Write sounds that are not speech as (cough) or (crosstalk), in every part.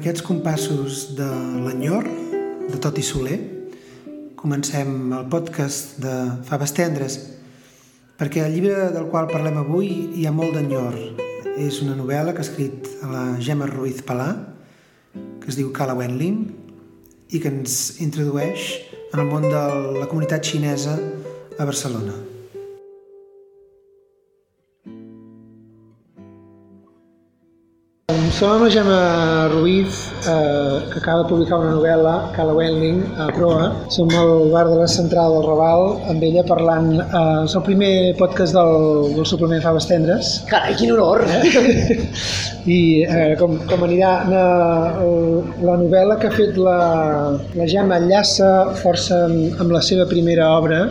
Aquests compassos de l'enyor, de tot i soler, comencem el podcast de Faves Tendres, perquè el llibre del qual parlem avui hi ha molt d'enyor. És una novel·la que ha escrit la Gemma Ruiz Palà, que es diu Cala Wenling, i que ens introdueix en el món de la comunitat xinesa a Barcelona. Som amb la Gemma Ruiz, eh, que acaba de publicar una novel·la, Cala Wendling, a Proa. Som al bar de la central del Raval, amb ella parlant... Eh, és el primer podcast del, del suplement Faves Tendres. Carai, quin honor! Eh? (laughs) I eh, com, com anirà na, la novel·la que ha fet la, la Gemma enllaça força amb, amb la seva primera obra,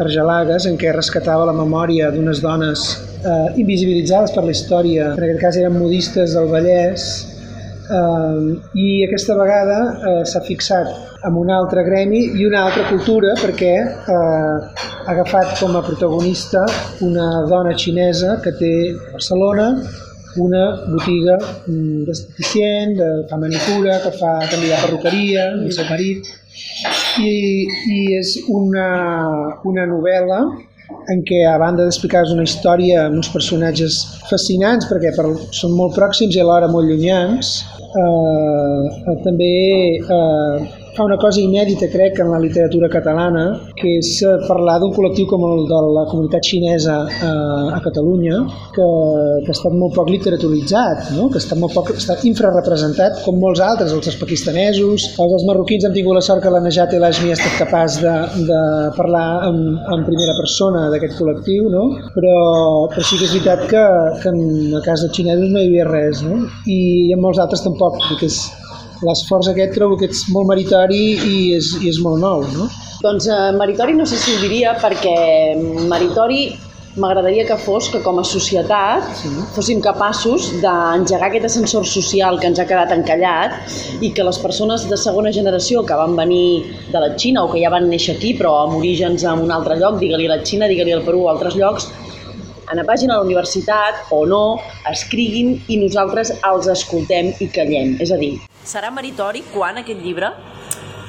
Argelagues, en què rescatava la memòria d'unes dones eh, invisibilitzades per la història, en aquest cas eren modistes del Vallès, eh, i aquesta vegada eh, s'ha fixat amb un altre gremi i una altra cultura perquè eh, ha agafat com a protagonista una dona xinesa que té a Barcelona una botiga mm, d'esteticient, de fa manicura, que fa també de perruqueria, el seu marit, i, i és una, una novel·la en què a banda d'explicar una història amb uns personatges fascinants perquè per, són molt pròxims i alhora molt llunyans, eh, també eh, fa una cosa inèdita, crec, en la literatura catalana, que és eh, parlar d'un col·lectiu com el de la comunitat xinesa a, eh, a Catalunya, que, que ha estat molt poc literaturitzat, no? que està molt poc està infrarrepresentat, com molts altres, els pakistanesos, els, els marroquins han tingut la sort que la Najat Elashmi ha estat capaç de, de parlar en, en primera persona d'aquest col·lectiu, no? però, però sí que és veritat que, que en el cas dels xinesos no hi havia res, no? I, en molts altres tampoc, que és, l'esforç aquest trobo que ets molt meritori i és, i és molt nou, no? Doncs eh, meritori no sé si ho diria perquè meritori m'agradaria que fos que com a societat sí. fóssim capaços d'engegar aquest ascensor social que ens ha quedat encallat i que les persones de segona generació que van venir de la Xina o que ja van néixer aquí però amb orígens en un altre lloc, digue-li la Xina, digue-li el Perú o altres llocs, vagin a la universitat o no, escriguin i nosaltres els escoltem i callem. És a dir, serà meritori quan aquest llibre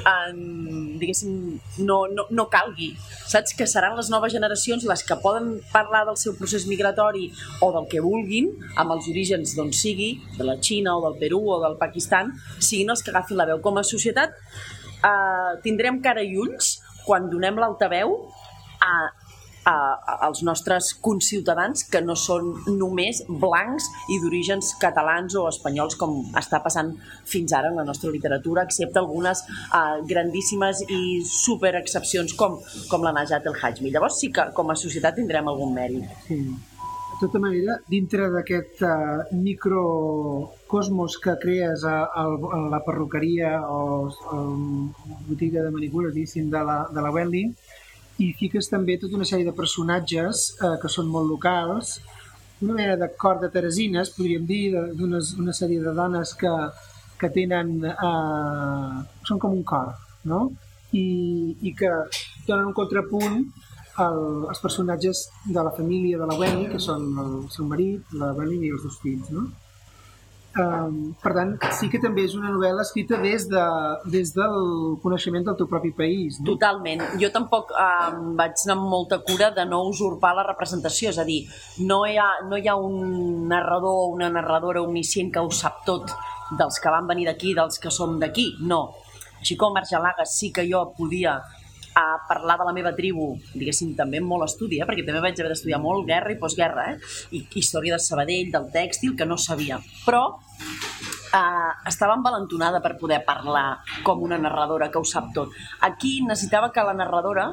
en, diguéssim, no, no, no calgui. Saps? Que seran les noves generacions les que poden parlar del seu procés migratori o del que vulguin, amb els orígens d'on sigui, de la Xina o del Perú o del Pakistan, siguin els que agafin la veu. Com a societat eh, tindrem cara i ulls quan donem l'altaveu a a, als nostres conciutadans que no són només blancs i d'orígens catalans o espanyols com està passant fins ara en la nostra literatura, excepte algunes uh, grandíssimes i super excepcions com, com la Najat El Hajmi. Llavors sí que com a societat tindrem algun mèrit. Sí. De tota manera, dintre d'aquest uh, microcosmos que crees a, a, a la perruqueria o a la botiga de manicures, diguéssim, de la, de la Wendy, i fiques també tota una sèrie de personatges eh, que són molt locals, una mena de cor de teresines, podríem dir, d'una sèrie de dones que, que tenen... Eh, són com un cor, no? I, i que donen un contrapunt el, els personatges de la família de la Wendy, que són el seu marit, la Wendy i els dos fills, no? Um, per tant, sí que també és una novel·la escrita des, de, des del coneixement del teu propi país. No? Totalment. Jo tampoc um, vaig anar amb molta cura de no usurpar la representació, és a dir, no hi ha, no hi ha un narrador o una narradora omniscient que ho sap tot dels que van venir d'aquí, dels que som d'aquí, no. Així com Argelaga sí que jo podia a parlar de la meva tribu, diguéssim, també amb molt estudi, eh? perquè també vaig haver d'estudiar molt guerra i postguerra, eh? I història de Sabadell, del tèxtil, que no sabia. Però eh, estava envalentonada per poder parlar com una narradora que ho sap tot. Aquí necessitava que la narradora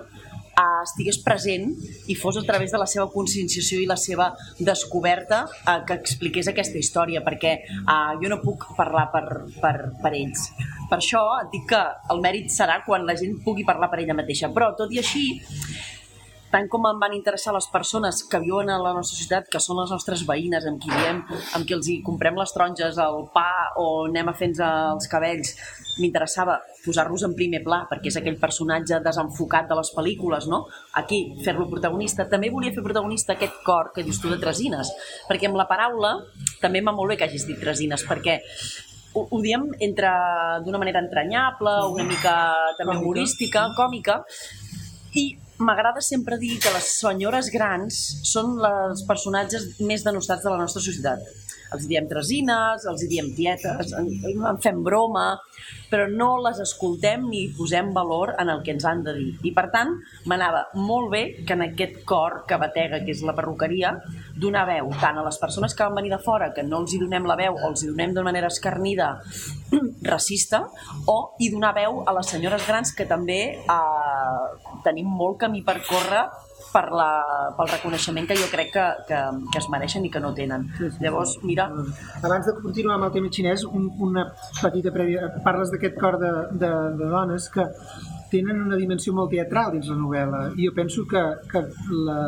eh, estigués present i fos a través de la seva conscienciació i la seva descoberta eh, que expliqués aquesta història, perquè eh, jo no puc parlar per, per, per ells. Per això et dic que el mèrit serà quan la gent pugui parlar per ella mateixa. Però, tot i així, tant com em van interessar les persones que viuen a la nostra ciutat, que són les nostres veïnes, amb qui diem, amb qui els hi comprem les taronges, el pa o anem a fer els cabells, m'interessava posar-los en primer pla, perquè és aquell personatge desenfocat de les pel·lícules, no? Aquí, fer-lo protagonista. També volia fer protagonista aquest cor que dius tu de Tresines, perquè amb la paraula també m'ha molt bé que hagis dit Tresines, perquè ho, ho diem entre d'una manera entranyable, una mica també humorística, còmica, i m'agrada sempre dir que les senyores grans són els personatges més denostats de la nostra societat. Els diem tresines, els diem tietes, en, en fem broma, però no les escoltem ni posem valor en el que ens han de dir. I per tant, m'anava molt bé que en aquest cor que batega, que és la perruqueria, donar veu tant a les persones que van venir de fora, que no els hi donem la veu o els hi donem de manera escarnida (clears throat) racista, o i donar veu a les senyores grans que també eh, tenim molt camí per córrer per la, pel reconeixement que jo crec que, que, que es mereixen i que no tenen. Sí, sí, sí. Llavors, mira, Abans de continuar amb el tema xinès, un, una petita prèvia. Parles d'aquest cor de, de, de dones que tenen una dimensió molt teatral dins la novel·la i jo penso que, que la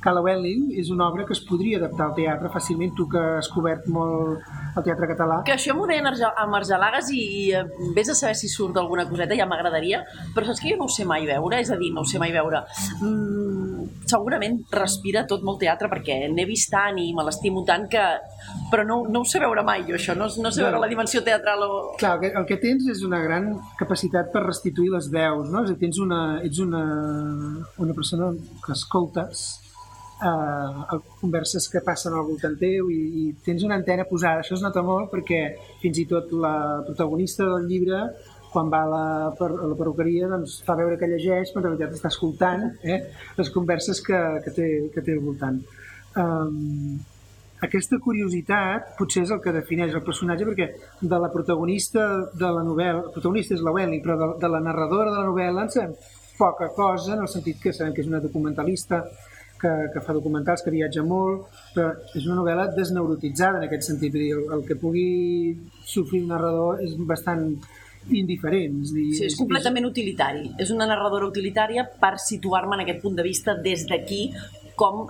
Cala Welling és una obra que es podria adaptar al teatre fàcilment, tu que has cobert molt el teatre català. que això m'ho deien Arge- amb Argelagues i, i eh, vés a saber si surt alguna coseta, ja m'agradaria, però saps que jo no ho sé mai veure, és a dir, no ho sé mai veure. Mm, segurament respira tot molt teatre perquè n'he vist tant i me l'estimo tant que... Però no, no ho sé veure mai, jo, això. No, no sé veure la dimensió teatral o... Clar, el que, el que tens és una gran capacitat per restituir les veus, no? És a dir, tens una, ets una, una persona que escoltes eh, converses que passen al voltant teu i, i tens una antena posada. Això es nota molt perquè fins i tot la protagonista del llibre quan va a la, per, a la perruqueria doncs fa veure que llegeix però en realitat està escoltant eh, les converses que, que, té, que té al voltant. Um, aquesta curiositat potser és el que defineix el personatge perquè de la protagonista de la novel·la, la protagonista és la Welly, però de, de la narradora de la novel·la en sabem poca cosa en el sentit que sabem que és una documentalista que, que fa documentals, que viatja molt, però és una novel·la desneurotitzada en aquest sentit, dir, el, el que pugui sofrir un narrador és bastant indiferent. És, dir, Sí, és completament utilitari. És una narradora utilitària per situar-me en aquest punt de vista des d'aquí com,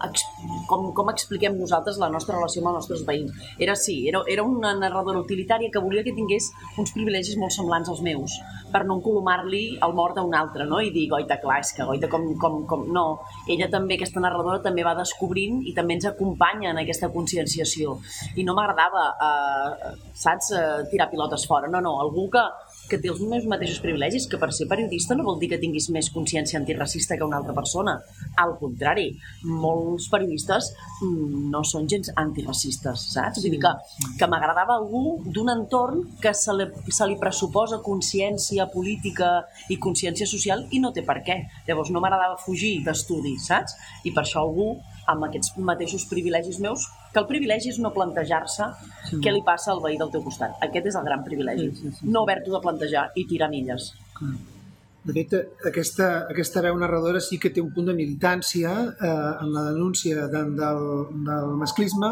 com, com expliquem nosaltres la nostra relació amb els nostres veïns. Era sí, era, era una narradora utilitària que volia que tingués uns privilegis molt semblants als meus, per no encolomar-li el mort a un altre, no? I dir, goita, clar, és que goita, com, com, com... No, ella també, aquesta narradora, també va descobrint i també ens acompanya en aquesta conscienciació. I no m'agradava, eh, saps, eh, tirar pilotes fora. No, no, algú que, que té els meus mateixos privilegis, que per ser periodista no vol dir que tinguis més consciència antiracista que una altra persona. Al contrari, molts periodistes mm, no són gens antiracistes, saps? Vull dir que, que m'agradava algú d'un entorn que se li, se li pressuposa consciència política i consciència social i no té per què. Llavors no m'agradava fugir d'estudi, saps? I per això algú amb aquests mateixos privilegis meus, que el privilegi és no plantejar-se Sí. què li passa al veí del teu costat. Aquest és el gran privilegi. Sí, sí, sí. No haver-t'ho de plantejar i tirar milles. De fet, aquesta, aquesta veu narradora sí que té un punt de militància eh, en la denúncia de, del, del masclisme,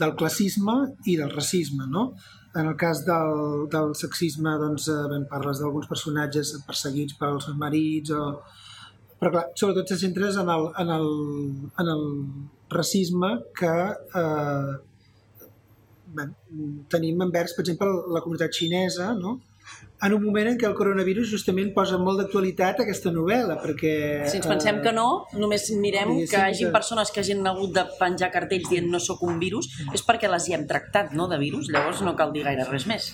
del classisme i del racisme, no? En el cas del, del sexisme, doncs, eh, ben parles d'alguns personatges perseguits pels seus marits, o... però clar, sobretot se centres en el, en el, en el racisme que eh, bé, tenim envers, per exemple, la comunitat xinesa, no? En un moment en què el coronavirus justament posa molt d'actualitat aquesta novel·la, perquè... Si ens pensem eh, que no, només mirem que diguéssim hagin que- persones que hagin hagut de penjar cartells dient no sóc un virus, és perquè les hi hem tractat, no?, de virus. Llavors no cal dir gaire res més.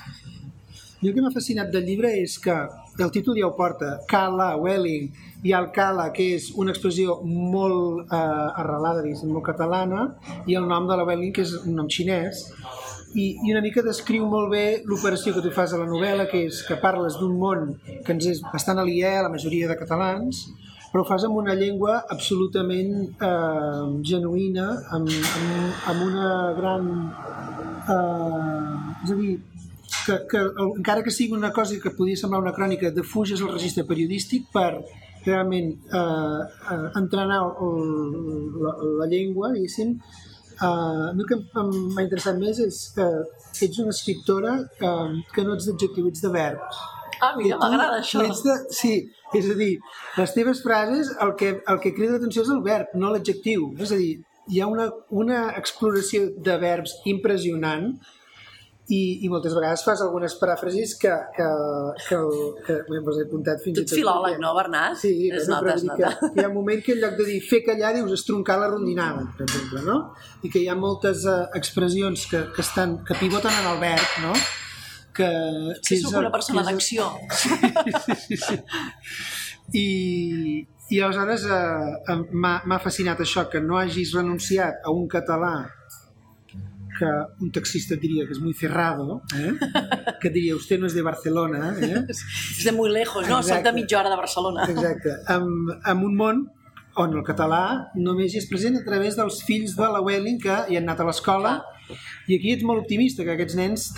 I el que m'ha fascinat del llibre és que el títol ja ho porta, Kala, Welling, i el Kala, que és una expressió molt eh, arrelada, diguéssim, molt catalana, i el nom de la Welling, que és un nom xinès, i, i una mica descriu molt bé l'operació que tu fas a la novel·la, que és que parles d'un món que ens és bastant aliè a la majoria de catalans, però ho fas amb una llengua absolutament eh, genuïna, amb, amb, amb una gran... Eh, és a dir, que, que encara que sigui una cosa que podria semblar una crònica, defuges el registre periodístic per realment eh, eh, entrenar el, la, la llengua, diguéssim. Uh, el que m'ha interessat més és que ets una escriptora uh, que no ets d'adjectiu, ets de verbs. Ah, mira, m'agrada això. ets De, sí, és a dir, les teves frases el que, el que crida l'atenció és el verb, no l'adjectiu. És a dir, hi ha una, una exploració de verbs impressionant i, i moltes vegades fas algunes paràfrasis que, que, que, que m'he he apuntat fins Tu i ets tot. filòleg, perquè- no, Bernat? Sí, es no, nota, es nota. que hi ha un moment que en lloc de dir fer callar dius estroncar la rondinada, per exemple, no? I que hi ha moltes uh, expressions que, que, estan, que pivoten en el verb, no? que... Sí, sóc una persona d'acció. Sí, sí, sí. I, i aleshores eh, m'ha fascinat això, que no hagis renunciat a un català que un taxista et diria que és muy cerrado, eh? (laughs) que diria, usted no és de Barcelona. Eh? (laughs) és de muy lejos, no? Exacte. Soc de mitja hora de Barcelona. Exacte. Amb, amb un món on el català només és present a través dels fills de la Welling que hi han anat a l'escola i aquí ets molt optimista, que aquests nens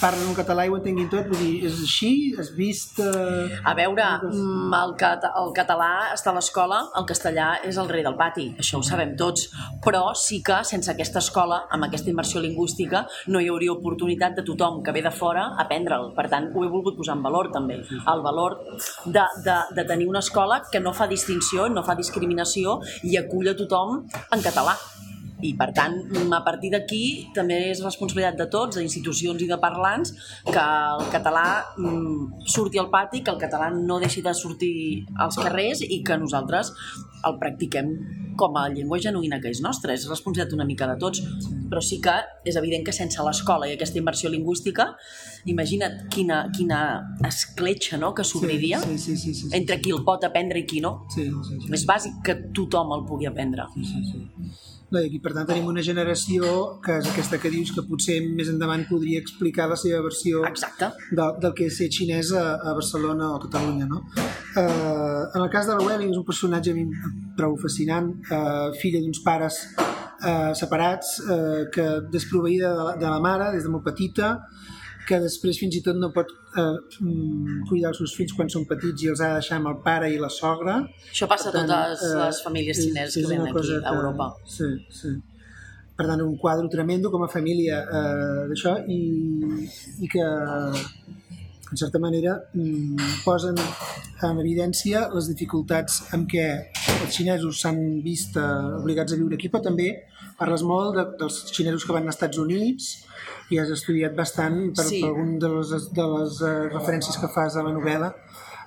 parlen un català i ho entenguin tot. Vull dir, és així? Has vist... Eh... A veure, mm, el, cat el català està a l'escola, el castellà és el rei del pati, això ho sabem tots. Però sí que sense aquesta escola, amb aquesta immersió lingüística, no hi hauria oportunitat de tothom que ve de fora aprendre'l. Per tant, ho he volgut posar en valor també. El valor de, de, de tenir una escola que no fa distinció, no fa discriminació i acull a tothom en català i per tant, a partir d'aquí també és responsabilitat de tots, d'institucions i de parlants, que el català mm, surti al pati, que el català no deixi de sortir als carrers i que nosaltres el practiquem com a llengua genuïna que és nostra. És responsabilitat una mica de tots, però sí que és evident que sense l'escola i aquesta inversió lingüística, imagina't quina, quina escletxa no? que s'obriria sí, sí, sí, sí, sí, entre qui el pot aprendre i qui no. Sí, sí, sí. És bàsic que tothom el pugui aprendre. Sí, sí, sí. No, i aquí, per tant, tenim una generació que és aquesta que dius que potser més endavant podria explicar la seva versió Exacte. De, del que és ser xinès a, a Barcelona o a Catalunya, no? Uh, en el cas de la Welling és un personatge a mi prou fascinant, uh, filla d'uns pares uh, separats, uh, que desproveïda de la, de la mare des de molt petita, que després fins i tot no pot eh, mm, cuidar els seus fills quan són petits i els ha de deixar amb el pare i la sogra. Això passa tant, a totes eh, les famílies xineses que venen aquí a Europa. Que, sí, sí. Per tant, un quadre tremendo com a família eh, d'això i, i que en certa manera mm, posen en evidència les dificultats amb què els xinesos s'han vist eh, obligats a viure aquí, però també parles molt de, dels xinesos que van als Estats Units, i has estudiat bastant per, sí. per algun de les, de les uh, referències que fas a la novel·la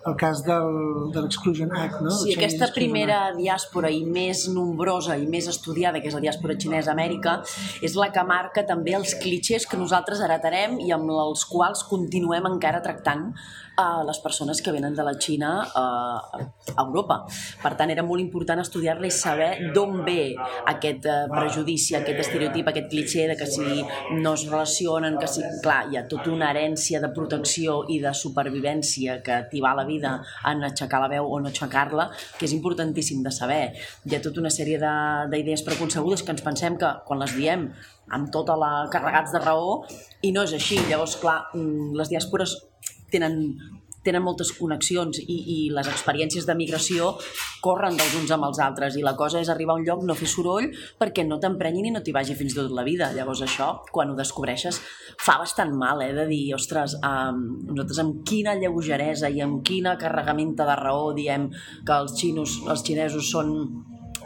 el cas del, de l'Exclusion Act, no? Sí, aquesta primera diàspora i més nombrosa i més estudiada, que és la diàspora xinesa a Amèrica, és la que marca també els clitxers que nosaltres heretarem i amb els quals continuem encara tractant a les persones que venen de la Xina a, a Europa. Per tant, era molt important estudiar-la i saber d'on ve aquest eh, prejudici, aquest estereotip, aquest clitxer de que si no es relacionen, que si... Clar, hi ha tota una herència de protecció i de supervivència que t'hi va la vida en aixecar la veu o no aixecar-la, que és importantíssim de saber. Hi ha tota una sèrie d'idees preconcebudes que ens pensem que quan les diem amb tota la carregats de raó i no és així. Llavors, clar, mm, les diàspores tenen tenen moltes connexions i, i les experiències de migració corren dels uns amb els altres i la cosa és arribar a un lloc, no fer soroll perquè no t'emprenyin i no t'hi vagi fins tot la vida. Llavors això, quan ho descobreixes, fa bastant mal, eh, de dir, ostres, um, nosaltres amb quina lleugeresa i amb quina carregamenta de raó diem que els xinos, els xinesos són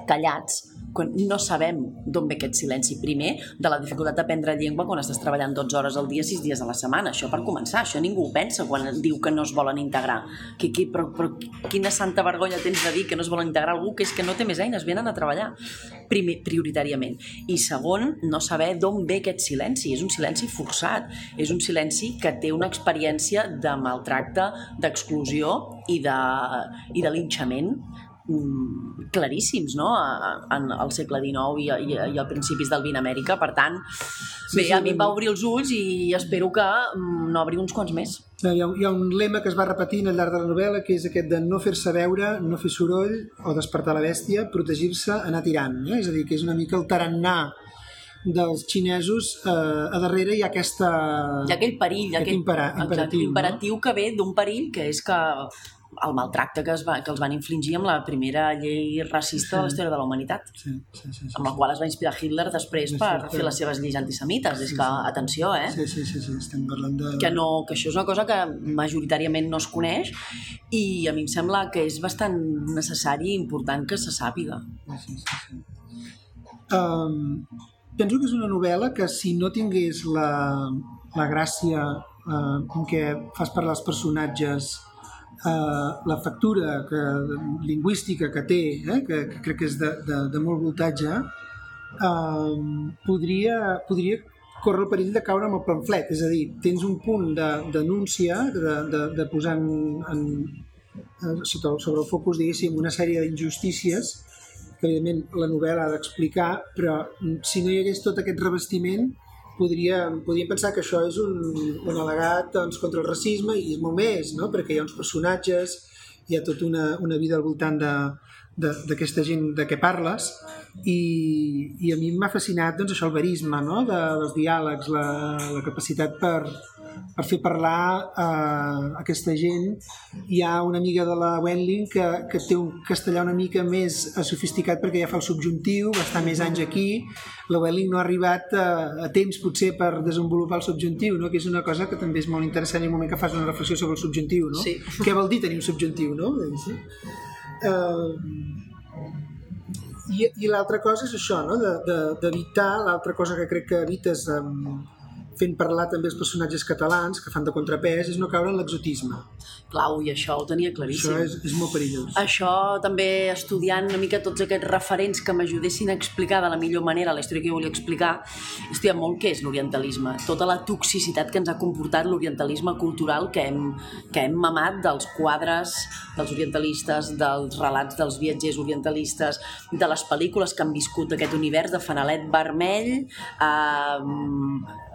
callats, quan no sabem d'on ve aquest silenci. Primer, de la dificultat d'aprendre llengua quan estàs treballant 12 hores al dia, 6 dies a la setmana. Això per començar, això ningú ho pensa quan diu que no es volen integrar. Que, que, però, però quina santa vergonya tens de dir que no es volen integrar algú que és que no té més eines, venen a treballar primer, prioritàriament. I segon, no saber d'on ve aquest silenci. És un silenci forçat, és un silenci que té una experiència de maltracte, d'exclusió i de, i de linxament claríssims no? en el segle XIX i, i, i a principis del XX Amèrica. Per tant, sí, bé, sí, a mi em va obrir els ulls i espero que mm, no obri uns quants més. Hi ha, hi ha un lema que es va repetint al llarg de la novel·la que és aquest de no fer-se veure, no fer soroll o despertar la bèstia, protegir-se, anar tirant. Eh? És a dir, que és una mica el tarannà dels xinesos eh, a darrere hi ha aquesta... Hi ha aquell perill, aquell impera, imperatiu, imperatiu no? que ve d'un perill que és que el maltracte que, es va, que els van infligir amb la primera llei racista sí. de la història de la humanitat, sí, sí, sí, sí, amb la qual es va inspirar Hitler després sí, per sí, fer les seves lleis antisemites. Sí, és que, sí. atenció, eh? Sí, sí, sí, sí, estem parlant de... Que, no, que això és una cosa que majoritàriament no es coneix i a mi em sembla que és bastant necessari i important que se sàpiga. Sí, sí, sí. Um, penso que és una novel·la que si no tingués la, la gràcia uh, en què fas parlar els personatges eh, la factura que, lingüística que té, eh, que, que crec que és de, de, de molt voltatge, eh, podria, podria corre el perill de caure amb el pamflet, és a dir, tens un punt de denúncia, de, de, de posar en, en, sota, sobre el focus, diguéssim, una sèrie d'injustícies que evidentment la novel·la ha d'explicar, però si no hi hagués tot aquest revestiment podríem, podríem pensar que això és un, un al·legat doncs, contra el racisme i és molt més, no? perquè hi ha uns personatges, hi ha tota una, una vida al voltant d'aquesta gent de què parles i, i a mi m'ha fascinat doncs, això, el verisme no? de, dels diàlegs, la, la capacitat per, per fer parlar eh, aquesta gent. Hi ha una amiga de la Wendling que, que té un castellà una mica més sofisticat perquè ja fa el subjuntiu, va estar més anys aquí. La Wendling no ha arribat a, a temps potser per desenvolupar el subjuntiu, no? que és una cosa que també és molt interessant en el moment que fas una reflexió sobre el subjuntiu. No? Sí. (laughs) Què vol dir tenir un subjuntiu? No? Sí. Uh, i, i l'altra cosa és això, no? d'evitar, de, de, l'altra cosa que crec que evites amb, fent parlar també els personatges catalans que fan de contrapès és no caure en l'exotisme. Clau, i això ho tenia claríssim. Això és, és molt perillós. Això també estudiant una mica tots aquests referents que m'ajudessin a explicar de la millor manera la història que jo volia explicar, he estudiat molt què és l'orientalisme, tota la toxicitat que ens ha comportat l'orientalisme cultural que hem, que hem mamat dels quadres dels orientalistes, dels relats dels viatgers orientalistes, de les pel·lícules que han viscut aquest univers de fanalet vermell, eh,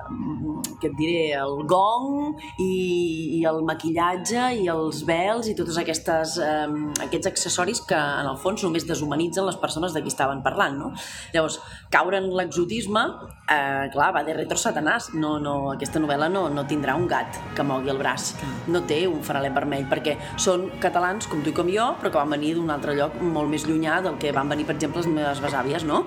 què et diré, el gong i, i el maquillatge i els vels i totes aquestes, eh, aquests accessoris que en el fons només deshumanitzen les persones de qui estaven parlant, no? Llavors, caure en l'exotisme, eh, clar, va de retro satanàs. No, no, aquesta novel·la no, no tindrà un gat que mogui el braç. No té un faralet vermell, perquè són catalans com tu i com jo, però que van venir d'un altre lloc molt més llunyà del que van venir, per exemple, les meves besàvies, no?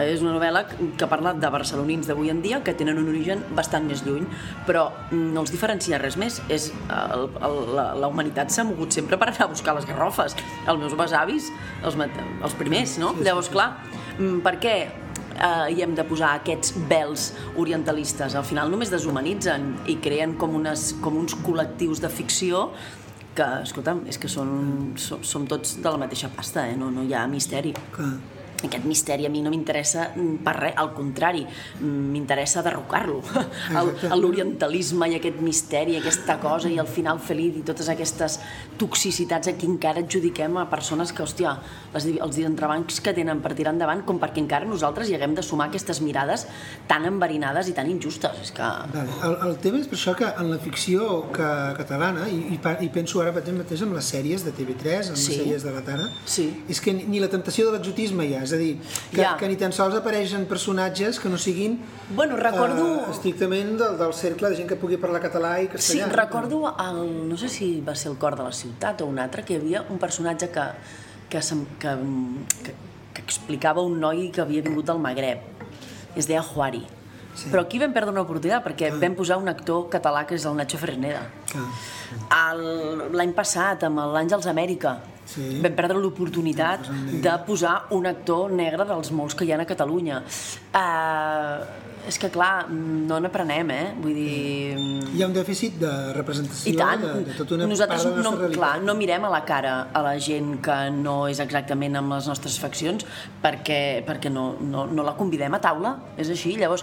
És una novel·la que parla de barcelonins d'avui en dia que tenen un origen bastant més lluny, però no els diferencia res més. És, el, el, la, la humanitat s'ha mogut sempre per anar a buscar les garrofes. Els meus besavis, els, els primers, no? Llavors, clar, mm, per què eh, hi hem de posar aquests vels orientalistes? Al final només deshumanitzen i creen com, unes, com uns col·lectius de ficció que, escolta'm, és que són, som, som tots de la mateixa pasta, eh? no, no hi ha misteri. Clar aquest misteri a mi no m'interessa per res, al contrari, m'interessa derrocar-lo. (laughs) L'orientalisme i aquest misteri, aquesta cosa i el final feliç i totes aquestes toxicitats aquí encara adjudiquem a persones que, hòstia, les, els entrebancs que tenen per tirar endavant com perquè encara nosaltres hi haguem de sumar aquestes mirades tan enverinades i tan injustes. És que... Vale. El, el tema és per això que en la ficció que, catalana, i, i, i penso ara mateix en les sèries de TV3, en sí. les sèries de la Tara, sí. és que ni la tentació de l'exotisme hi ha, és a dir, que, ja. que ni tan sols apareixen personatges que no siguin bueno, recordo... uh, estrictament del, del cercle de gent que pugui parlar català i castellà. Sí, recordo, el, no sé si va ser el cor de la ciutat o un altre, que hi havia un personatge que, que, que, que, que explicava un noi que havia vingut del Magreb. Es deia Juari. Sí. Però aquí vam perdre una oportunitat perquè ah. vam posar un actor català que és el Nacho Fresneda. Ah. L'any passat, amb l'Àngels Amèrica, sí. vam perdre l'oportunitat de posar un actor negre dels molts que hi ha a Catalunya. Uh, és que clar, no n'aprenem, eh? Vull dir... Hi ha un dèficit de representació I tant. de, de tota una Nosaltres part de la no, realitat. clar, no mirem a la cara a la gent que no és exactament amb les nostres faccions perquè, perquè no, no, no la convidem a taula, és així. Llavors,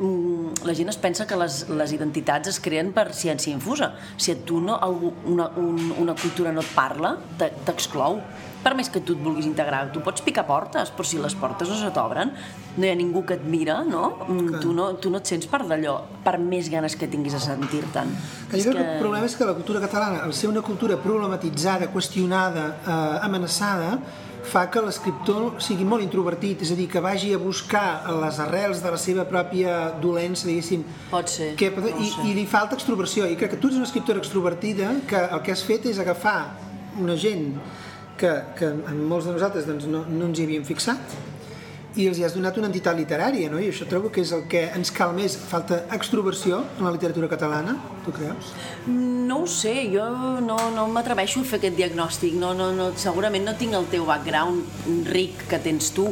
la gent es pensa que les, les identitats es creen per ciència infusa. Si a tu no, algú, una, un, una cultura no et parla, t'exclou per més que tu et vulguis integrar, tu pots picar portes, però si les portes no se t'obren, no hi ha ningú que et mira, no? Mm, tu no, tu no et sents part d'allò, per més ganes que tinguis a sentir-te'n. Jo crec que el problema és que la cultura catalana, al ser una cultura problematitzada, qüestionada, eh, amenaçada, fa que l'escriptor sigui molt introvertit, és a dir, que vagi a buscar les arrels de la seva pròpia dolència, diguéssim. Pot ser. Que, i, I li falta extroversió. I crec que tu ets una escriptora extrovertida que el que has fet és agafar una gent que, que en molts de nosaltres doncs, no, no ens hi havíem fixat i els hi has donat una entitat literària, no? I això trobo que és el que ens cal més. Falta extroversió en la literatura catalana, tu creus? No ho sé, jo no, no m'atreveixo a fer aquest diagnòstic. No, no, no, segurament no tinc el teu background ric que tens tu.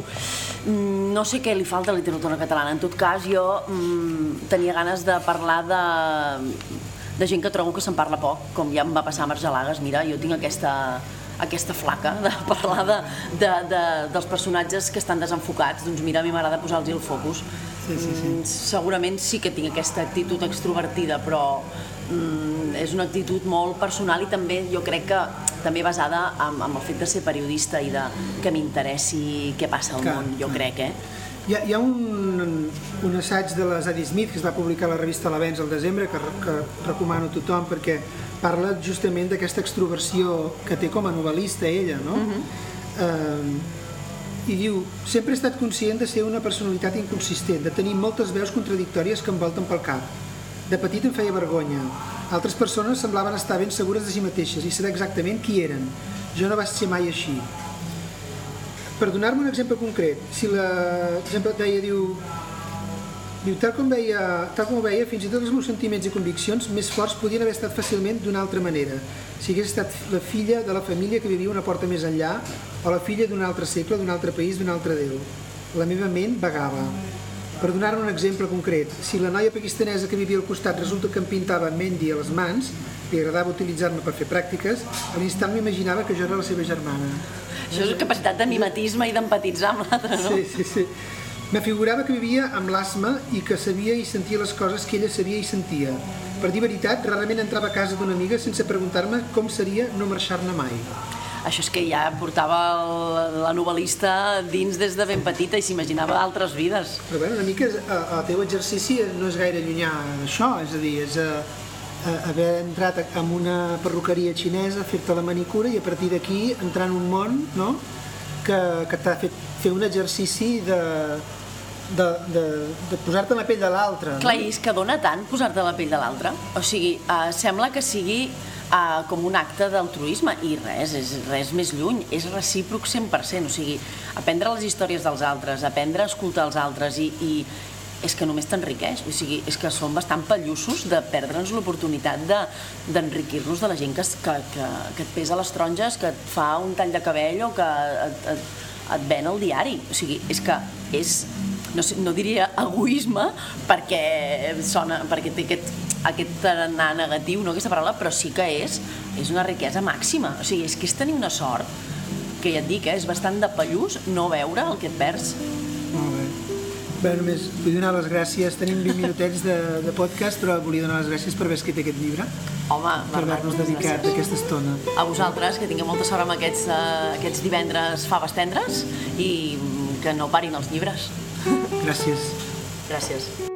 Mm, no sé què li falta a la literatura catalana. En tot cas, jo mm, tenia ganes de parlar de, de gent que trobo que se'n parla poc, com ja em va passar a Margelagues. Mira, jo tinc aquesta aquesta flaca de (laughs) parlar de, de, de, dels personatges que estan desenfocats. Doncs mira, a mi m'agrada posar-los el focus. Sí, sí, sí. Mm, segurament sí que tinc aquesta actitud extrovertida, però mm, és una actitud molt personal i també jo crec que també basada en, en el fet de ser periodista i de que m'interessi què passa al Clar, món, jo clar. crec, eh? Hi ha, hi ha un, un assaig de la Zadie Smith que es va publicar a la revista L'Avenç al desembre que, que recomano a tothom perquè parla justament d'aquesta extroversió que té com a novel·lista ella, no? Uh -huh. eh, I diu, sempre he estat conscient de ser una personalitat inconsistent, de tenir moltes veus contradictòries que em volten pel cap. De petit em feia vergonya. Altres persones semblaven estar ben segures de si mateixes i saber exactament qui eren. Jo no vaig ser mai així. Per donar-me un exemple concret, si l'exemple et deia, diu, diu tal, com veia, tal com ho veia, fins i tot els meus sentiments i conviccions més forts podien haver estat fàcilment d'una altra manera. Si hagués estat la filla de la família que vivia una porta més enllà o la filla d'un altre segle, d'un altre país, d'un altre Déu. La meva ment vagava. Per donar-ne un exemple concret, si la noia pakistanesa que vivia al costat resulta que em pintava mendi a les mans, li agradava utilitzar-me per fer pràctiques, a l'instant m'imaginava que jo era la seva germana. Això és capacitat de mimetisme i d'empatitzar amb l'altre, no? Sí, sí, sí. M'afigurava que vivia amb l'asma i que sabia i sentia les coses que ella sabia i sentia. Per dir veritat, rarament entrava a casa d'una amiga sense preguntar-me com seria no marxar-ne mai. Això és que ja portava el, la novel·lista dins des de ben petita i s'imaginava altres vides. Però bé, una mica eh, el teu exercici no és gaire llunyà d'això, és a dir, és a, a, haver entrat en una perruqueria xinesa, fer-te la manicura i a partir d'aquí entrar en un món no? que, que t'ha fet fer un exercici de, de, de, de posar-te la pell de l'altre. Clar, és que dona tant posar-te la pell de l'altre. O sigui, eh, sembla que sigui eh, com un acte d'altruisme i res, és res més lluny, és recíproc 100%, o sigui, aprendre les històries dels altres, aprendre a escoltar els altres i, i és que només t'enriqueix, o sigui, és que som bastant pallussos de perdre'ns l'oportunitat de- d'enriquir-nos de, la gent que, que, que, que et pesa les taronges, que et fa un tall de cabell o que et, et, et ven el diari. O sigui, és que és, no, sé, no diria egoisme perquè, sona, perquè té aquest, aquest tarannà negatiu, no aquesta paraula, però sí que és, és una riquesa màxima. O sigui, és que és tenir una sort que ja et dic, eh, és bastant de pallús no veure el que et perds. Molt bé. Bé, només vull donar les gràcies. Tenim 20 minutets de, de podcast, però volia donar les gràcies per haver escrit aquest llibre, Home, per haver-nos dedicat gràcies. aquesta estona. A vosaltres, que tingueu molta sort amb aquests, uh, aquests divendres faves tendres i que no parin els llibres. Gràcies. Gràcies.